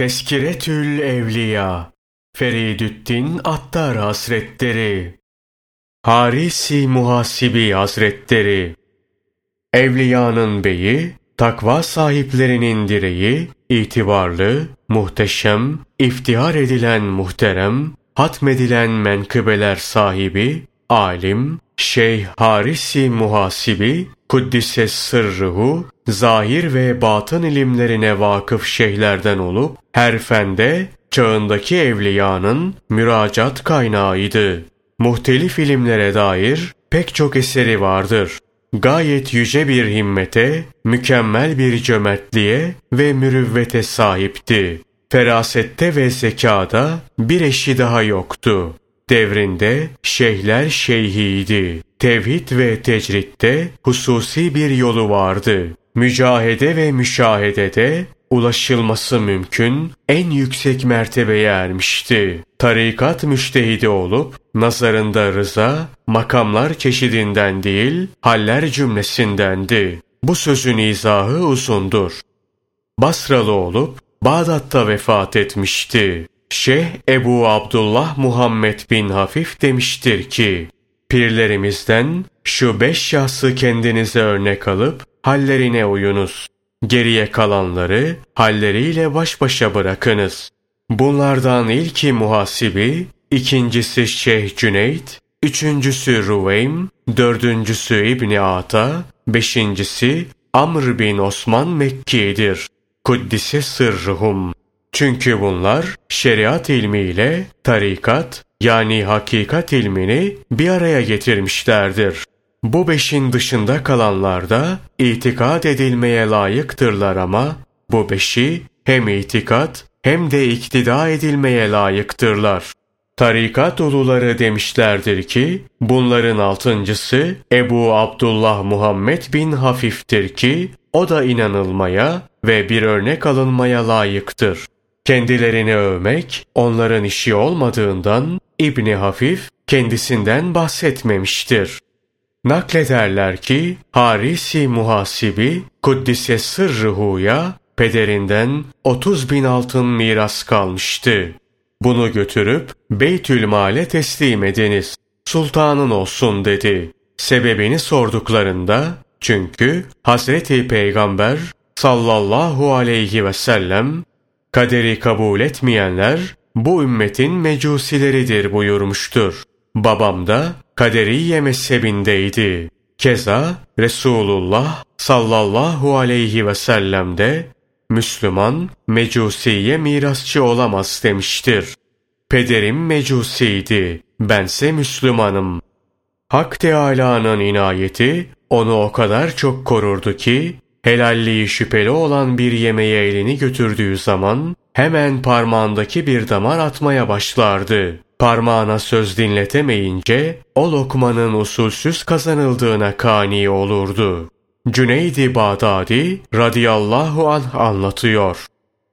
Teskiretül Evliya Feridüddin Attar Hazretleri Harisi Muhasibi Hazretleri Evliyanın beyi, takva sahiplerinin direği, itibarlı, muhteşem, iftihar edilen muhterem, hatmedilen menkıbeler sahibi, alim, Şeyh Harisi Muhasibi, Kuddise sırrıhu, zahir ve batın ilimlerine vakıf şeyhlerden olup, her fende çağındaki evliyanın müracat kaynağıydı. Muhtelif ilimlere dair pek çok eseri vardır. Gayet yüce bir himmete, mükemmel bir cömertliğe ve mürüvvete sahipti. Ferasette ve zekada bir eşi daha yoktu. Devrinde şeyhler şeyhiydi. Tevhid ve tecritte hususi bir yolu vardı. Mücahede ve müşahedede ulaşılması mümkün en yüksek mertebeye ermişti. Tarikat müştehidi olup nazarında rıza makamlar çeşidinden değil haller cümlesindendi. Bu sözün izahı uzundur. Basralı olup Bağdat'ta vefat etmişti. Şeyh Ebu Abdullah Muhammed bin Hafif demiştir ki, Pirlerimizden şu beş şahsı kendinize örnek alıp hallerine uyunuz. Geriye kalanları halleriyle baş başa bırakınız. Bunlardan ilki muhasibi, ikincisi Şeyh Cüneyt, üçüncüsü Ruveym, dördüncüsü İbni Ata, beşincisi Amr bin Osman Mekki'dir. Kuddise sırruhum. Çünkü bunlar şeriat ilmiyle tarikat yani hakikat ilmini bir araya getirmişlerdir. Bu beşin dışında kalanlar da itikad edilmeye layıktırlar ama bu beşi hem itikat hem de iktida edilmeye layıktırlar. Tarikat uluları demişlerdir ki, bunların altıncısı Ebu Abdullah Muhammed bin Hafif'tir ki, o da inanılmaya ve bir örnek alınmaya layıktır. Kendilerini övmek onların işi olmadığından İbni Hafif kendisinden bahsetmemiştir. Naklederler ki Harisi Muhasibi Kuddise Sırrıhu'ya pederinden 30 bin altın miras kalmıştı. Bunu götürüp Beytül Mal'e teslim ediniz. Sultanın olsun dedi. Sebebini sorduklarında çünkü Hazreti Peygamber sallallahu aleyhi ve sellem kaderi kabul etmeyenler bu ümmetin mecusileridir buyurmuştur. Babam da kaderiye mezhebindeydi. Keza Resulullah sallallahu aleyhi ve sellem de Müslüman mecusiye mirasçı olamaz demiştir. Pederim mecusiydi, bense Müslümanım. Hak Teâlâ'nın inayeti onu o kadar çok korurdu ki helalliği şüpheli olan bir yemeğe elini götürdüğü zaman hemen parmağındaki bir damar atmaya başlardı. Parmağına söz dinletemeyince o lokmanın usulsüz kazanıldığına kani olurdu. Cüneydi Bağdadi radıyallahu anh anlatıyor.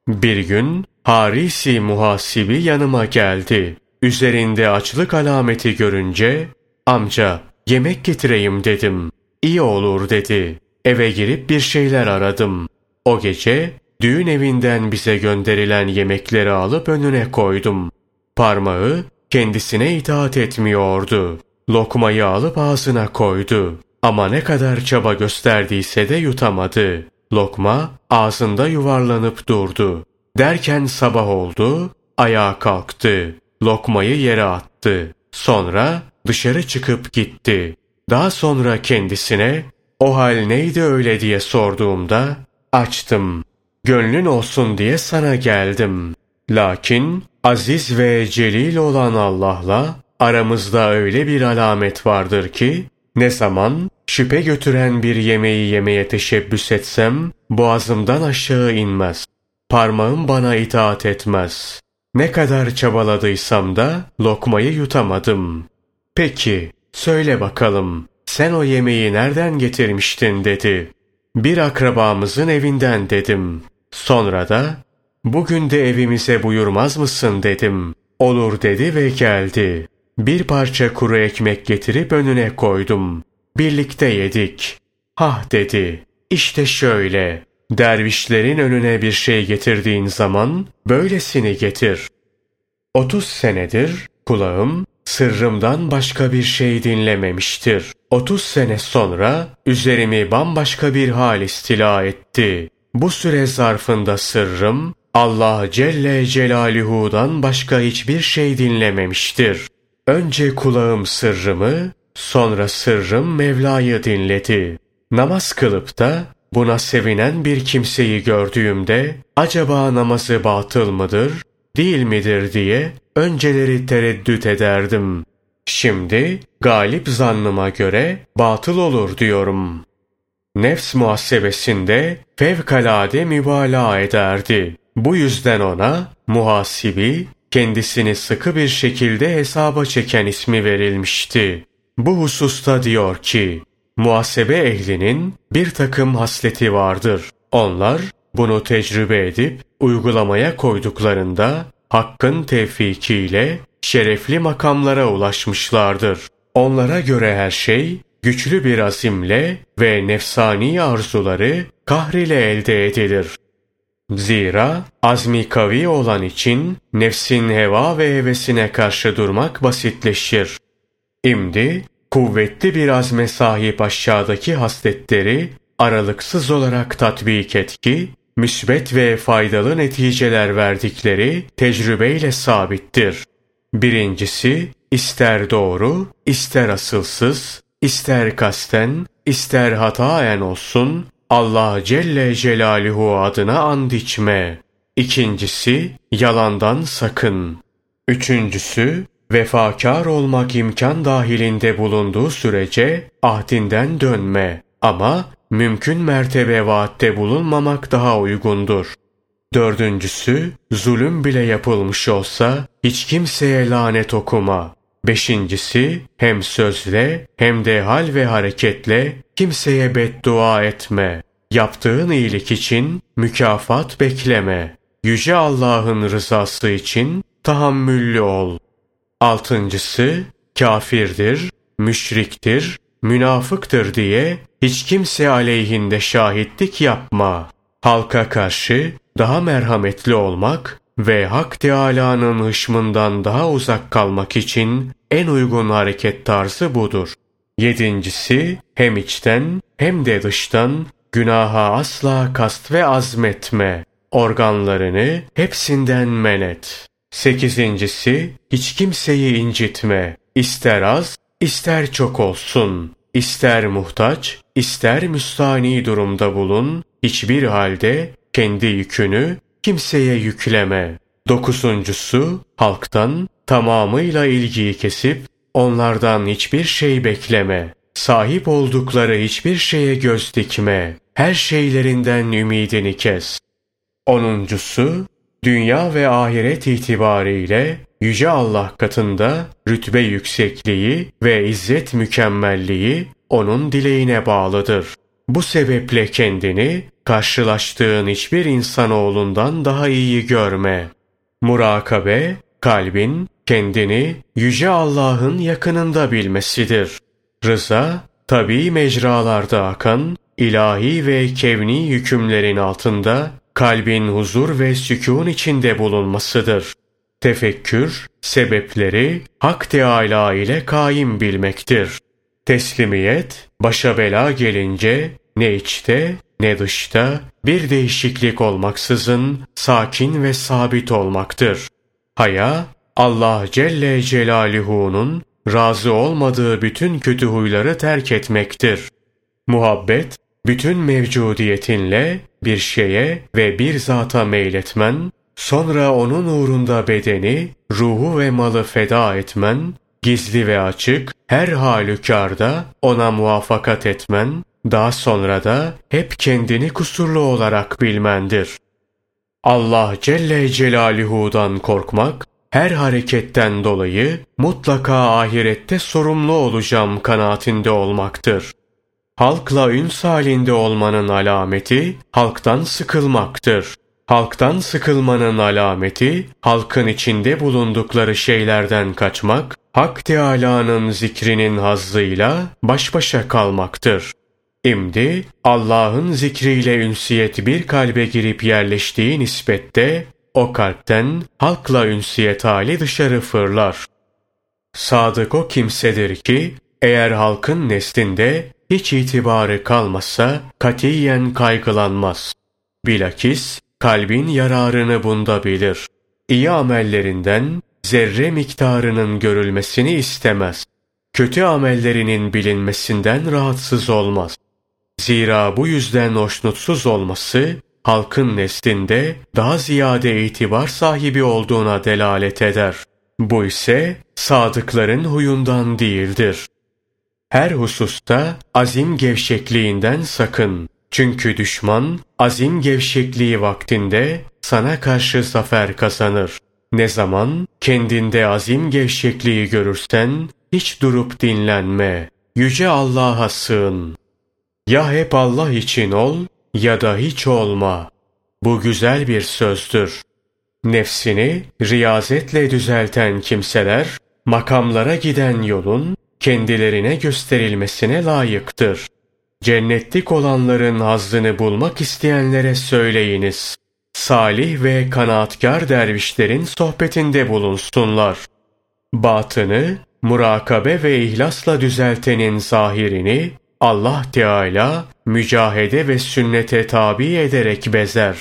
Bir gün Harisi muhasibi yanıma geldi. Üzerinde açlık alameti görünce amca yemek getireyim dedim. İyi olur dedi. Eve girip bir şeyler aradım. O gece düğün evinden bize gönderilen yemekleri alıp önüne koydum. Parmağı kendisine itaat etmiyordu. Lokmayı alıp ağzına koydu. Ama ne kadar çaba gösterdiyse de yutamadı. Lokma ağzında yuvarlanıp durdu. Derken sabah oldu, ayağa kalktı. Lokmayı yere attı. Sonra dışarı çıkıp gitti. Daha sonra kendisine o hal neydi öyle diye sorduğumda açtım. Gönlün olsun diye sana geldim. Lakin aziz ve celil olan Allah'la aramızda öyle bir alamet vardır ki ne zaman şüphe götüren bir yemeği yemeye teşebbüs etsem boğazımdan aşağı inmez. Parmağım bana itaat etmez. Ne kadar çabaladıysam da lokmayı yutamadım. Peki söyle bakalım sen o yemeği nereden getirmiştin dedi. Bir akrabamızın evinden dedim. Sonra da bugün de evimize buyurmaz mısın dedim. Olur dedi ve geldi. Bir parça kuru ekmek getirip önüne koydum. Birlikte yedik. Hah dedi. İşte şöyle. dervişlerin önüne bir şey getirdiğin zaman böylesini getir. 30 senedir kulağım sırrımdan başka bir şey dinlememiştir. 30 sene sonra üzerimi bambaşka bir hal istila etti. Bu süre zarfında sırrım Allah Celle Celaluhu'dan başka hiçbir şey dinlememiştir. Önce kulağım sırrımı, sonra sırrım Mevla'yı dinledi. Namaz kılıp da buna sevinen bir kimseyi gördüğümde acaba namazı batıl mıdır, değil midir diye önceleri tereddüt ederdim. Şimdi galip zannıma göre batıl olur diyorum. Nefs muhasebesinde fevkalade mübalağa ederdi. Bu yüzden ona muhasibi, kendisini sıkı bir şekilde hesaba çeken ismi verilmişti. Bu hususta diyor ki, muhasebe ehlinin bir takım hasleti vardır. Onlar bunu tecrübe edip uygulamaya koyduklarında hakkın tevfikiyle şerefli makamlara ulaşmışlardır. Onlara göre her şey güçlü bir azimle ve nefsani arzuları kahrile elde edilir. Zira azmi kavi olan için nefsin heva ve hevesine karşı durmak basitleşir. İmdi kuvvetli bir azme sahip aşağıdaki hasletleri aralıksız olarak tatbik et ki müsbet ve faydalı neticeler verdikleri tecrübeyle sabittir. Birincisi, ister doğru, ister asılsız, ister kasten, ister hataen olsun, Allah Celle Celaluhu adına and içme. İkincisi, yalandan sakın. Üçüncüsü, vefakar olmak imkan dahilinde bulunduğu sürece ahdinden dönme. Ama mümkün mertebe vaatte bulunmamak daha uygundur. Dördüncüsü, zulüm bile yapılmış olsa hiç kimseye lanet okuma. Beşincisi, hem sözle hem de hal ve hareketle kimseye beddua etme. Yaptığın iyilik için mükafat bekleme. Yüce Allah'ın rızası için tahammüllü ol. Altıncısı, kafirdir, müşriktir, münafıktır diye hiç kimse aleyhinde şahitlik yapma. Halka karşı daha merhametli olmak ve Hak Teâlâ'nın hışmından daha uzak kalmak için en uygun hareket tarzı budur. Yedincisi, hem içten hem de dıştan günaha asla kast ve azmetme. Organlarını hepsinden menet. Sekizincisi, hiç kimseyi incitme. İster az, ister çok olsun. İster muhtaç, ister müstani durumda bulun, hiçbir halde kendi yükünü kimseye yükleme. Dokuzuncusu, halktan tamamıyla ilgiyi kesip onlardan hiçbir şey bekleme. Sahip oldukları hiçbir şeye göz dikme. Her şeylerinden ümidini kes. Onuncusu, dünya ve ahiret itibariyle Yüce Allah katında rütbe yüksekliği ve izzet mükemmelliği onun dileğine bağlıdır. Bu sebeple kendini karşılaştığın hiçbir insanoğlundan daha iyi görme. Murakabe, kalbin kendini Yüce Allah'ın yakınında bilmesidir. Rıza, tabi mecralarda akan, ilahi ve kevni hükümlerin altında kalbin huzur ve sükun içinde bulunmasıdır. Tefekkür, sebepleri Hak Teâlâ ile kaim bilmektir. Teslimiyet, başa bela gelince ne içte ne dışta bir değişiklik olmaksızın sakin ve sabit olmaktır. Haya, Allah Celle Celaluhu'nun razı olmadığı bütün kötü huyları terk etmektir. Muhabbet, bütün mevcudiyetinle bir şeye ve bir zata meyletmen, sonra onun uğrunda bedeni, ruhu ve malı feda etmen, gizli ve açık, her halükarda ona muvaffakat etmen, daha sonra da hep kendini kusurlu olarak bilmendir. Allah Celle Celaluhu'dan korkmak, her hareketten dolayı mutlaka ahirette sorumlu olacağım kanaatinde olmaktır. Halkla üns halinde olmanın alameti halktan sıkılmaktır. Halktan sıkılmanın alameti halkın içinde bulundukları şeylerden kaçmak, Hak Teâlâ'nın zikrinin hazzıyla baş başa kalmaktır. İmdi Allah'ın zikriyle ünsiyet bir kalbe girip yerleştiği nispette o kalpten halkla ünsiyet hali dışarı fırlar. Sadık o kimsedir ki eğer halkın neslinde hiç itibarı kalmasa katiyen kaygılanmaz. Bilakis kalbin yararını bunda bilir. İyi amellerinden zerre miktarının görülmesini istemez. Kötü amellerinin bilinmesinden rahatsız olmaz. Zira bu yüzden hoşnutsuz olması halkın neslinde daha ziyade itibar sahibi olduğuna delalet eder. Bu ise sadıkların huyundan değildir. Her hususta azim gevşekliğinden sakın. Çünkü düşman azim gevşekliği vaktinde sana karşı zafer kazanır. Ne zaman kendinde azim gevşekliği görürsen hiç durup dinlenme. Yüce Allah'a sığın. Ya hep Allah için ol ya da hiç olma. Bu güzel bir sözdür. Nefsini riyazetle düzelten kimseler makamlara giden yolun kendilerine gösterilmesine layıktır. Cennetlik olanların hazzını bulmak isteyenlere söyleyiniz. Salih ve kanaatkar dervişlerin sohbetinde bulunsunlar. Batını, murakabe ve ihlasla düzeltenin zahirini Allah Teala mücahede ve sünnete tabi ederek bezer.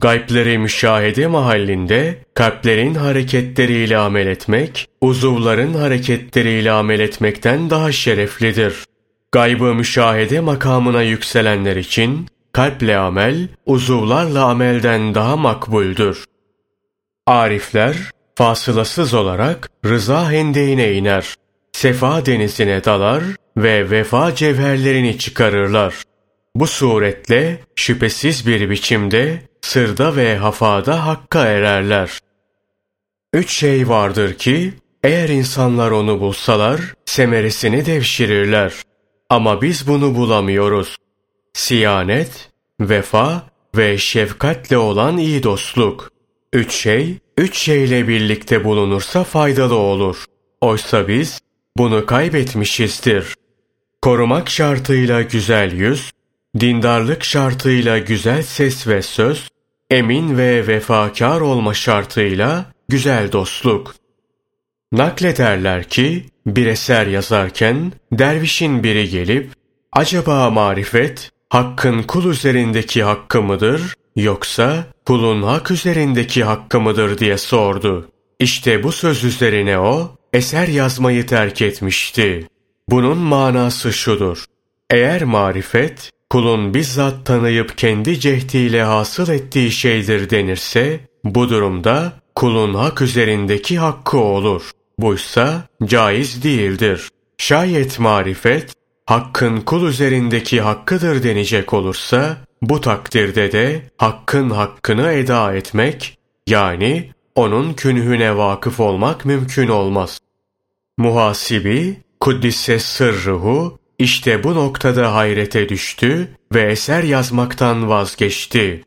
Gaybleri müşahede mahallinde kalplerin hareketleriyle amel etmek, uzuvların hareketleriyle amel etmekten daha şereflidir. Gaybı müşahede makamına yükselenler için kalple amel, uzuvlarla amelden daha makbuldür. Arifler, fasılasız olarak rıza hendeğine iner, sefa denizine dalar ve vefa cevherlerini çıkarırlar. Bu suretle şüphesiz bir biçimde sırda ve hafada hakka ererler. Üç şey vardır ki eğer insanlar onu bulsalar semeresini devşirirler. Ama biz bunu bulamıyoruz. Siyanet, vefa ve şefkatle olan iyi dostluk. Üç şey, üç şeyle birlikte bulunursa faydalı olur. Oysa biz bunu kaybetmişizdir. Korumak şartıyla güzel yüz, dindarlık şartıyla güzel ses ve söz, emin ve vefakar olma şartıyla güzel dostluk. Naklederler ki bir eser yazarken dervişin biri gelip acaba marifet hakkın kul üzerindeki hakkı mıdır yoksa kulun hak üzerindeki hakkı mıdır diye sordu. İşte bu söz üzerine o eser yazmayı terk etmişti. Bunun manası şudur. Eğer marifet kulun bizzat tanıyıp kendi cehdiyle hasıl ettiği şeydir denirse, bu durumda kulun hak üzerindeki hakkı olur. Buysa caiz değildir. Şayet marifet, hakkın kul üzerindeki hakkıdır denecek olursa, bu takdirde de hakkın hakkını eda etmek, yani onun künhüne vakıf olmak mümkün olmaz. Muhasibi, Kuddise sırruhu, işte bu noktada hayrete düştü ve eser yazmaktan vazgeçti.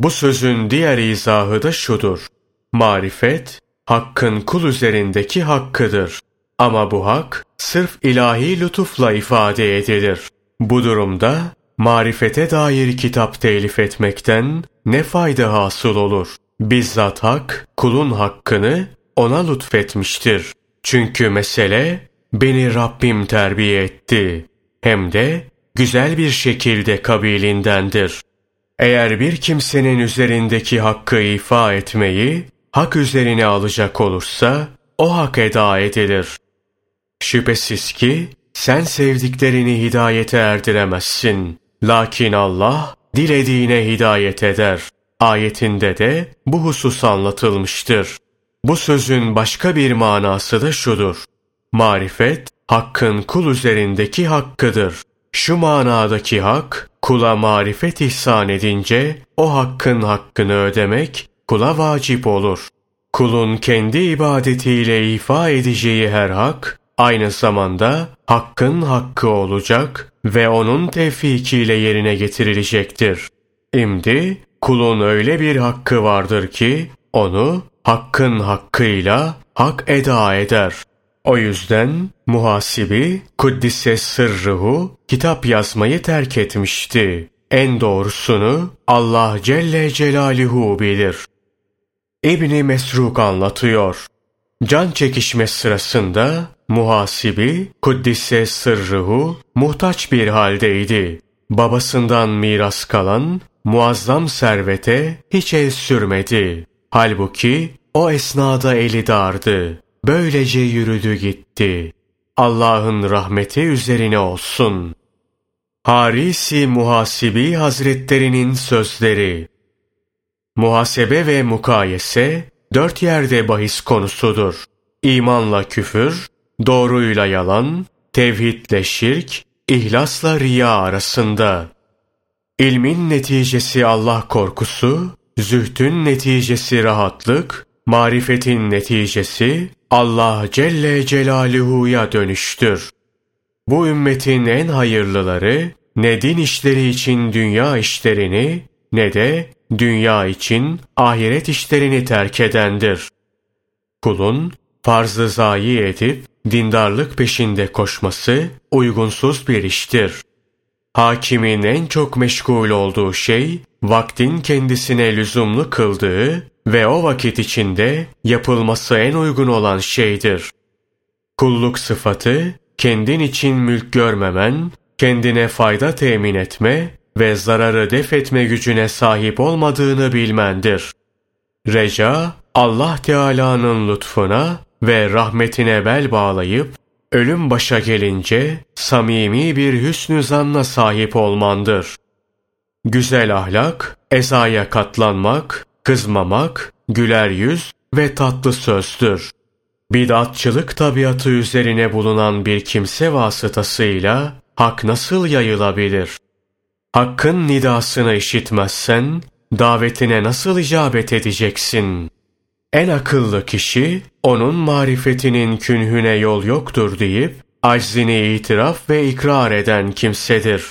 Bu sözün diğer izahı da şudur. Marifet, hakkın kul üzerindeki hakkıdır. Ama bu hak, sırf ilahi lütufla ifade edilir. Bu durumda, marifete dair kitap telif etmekten ne fayda hasıl olur? Bizzat hak, kulun hakkını ona lütfetmiştir. Çünkü mesele, beni Rabbim terbiye etti hem de güzel bir şekilde kabilindendir. Eğer bir kimsenin üzerindeki hakkı ifa etmeyi hak üzerine alacak olursa o hak eda edilir. Şüphesiz ki sen sevdiklerini hidayete erdiremezsin. Lakin Allah dilediğine hidayet eder. Ayetinde de bu husus anlatılmıştır. Bu sözün başka bir manası da şudur. Marifet, hakkın kul üzerindeki hakkıdır. Şu manadaki hak, kula marifet ihsan edince, o hakkın hakkını ödemek, kula vacip olur. Kulun kendi ibadetiyle ifa edeceği her hak, aynı zamanda hakkın hakkı olacak ve onun tevfikiyle yerine getirilecektir. Şimdi kulun öyle bir hakkı vardır ki onu hakkın hakkıyla hak eda eder. O yüzden muhasibi Kuddise sırrıhu kitap yazmayı terk etmişti. En doğrusunu Allah Celle Celaluhu bilir. İbni Mesruk anlatıyor. Can çekişme sırasında muhasibi Kuddise sırrıhu muhtaç bir haldeydi. Babasından miras kalan muazzam servete hiç el sürmedi. Halbuki o esnada eli dardı. Böylece yürüdü gitti. Allah'ın rahmeti üzerine olsun. Harisi Muhasibi Hazretlerinin sözleri Muhasebe ve mukayese dört yerde bahis konusudur. İmanla küfür, doğruyla yalan, tevhidle şirk, ihlasla riya arasında. İlmin neticesi Allah korkusu, zühtün neticesi rahatlık, marifetin neticesi Allah Celle Celaluhu'ya dönüştür. Bu ümmetin en hayırlıları ne din işleri için dünya işlerini ne de dünya için ahiret işlerini terk edendir. Kulun farzı zayi edip dindarlık peşinde koşması uygunsuz bir iştir. Hakimin en çok meşgul olduğu şey, vaktin kendisine lüzumlu kıldığı ve o vakit içinde yapılması en uygun olan şeydir. Kulluk sıfatı, kendin için mülk görmemen, kendine fayda temin etme ve zararı def etme gücüne sahip olmadığını bilmendir. Reca, Allah Teala'nın lütfuna ve rahmetine bel bağlayıp, ölüm başa gelince samimi bir hüsnü zanna sahip olmandır. Güzel ahlak, ezaya katlanmak, kızmamak, güler yüz ve tatlı sözdür. Bidatçılık tabiatı üzerine bulunan bir kimse vasıtasıyla hak nasıl yayılabilir? Hakkın nidasını işitmezsen, davetine nasıl icabet edeceksin? En akıllı kişi, onun marifetinin künhüne yol yoktur deyip, aczini itiraf ve ikrar eden kimsedir.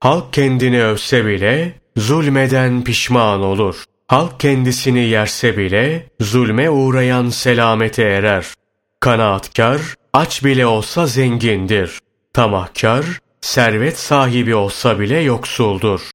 Halk kendini övse bile, zulmeden pişman olur. Halk kendisini yerse bile, zulme uğrayan selamete erer. Kanaatkar, aç bile olsa zengindir. Tamahkar, servet sahibi olsa bile yoksuldur.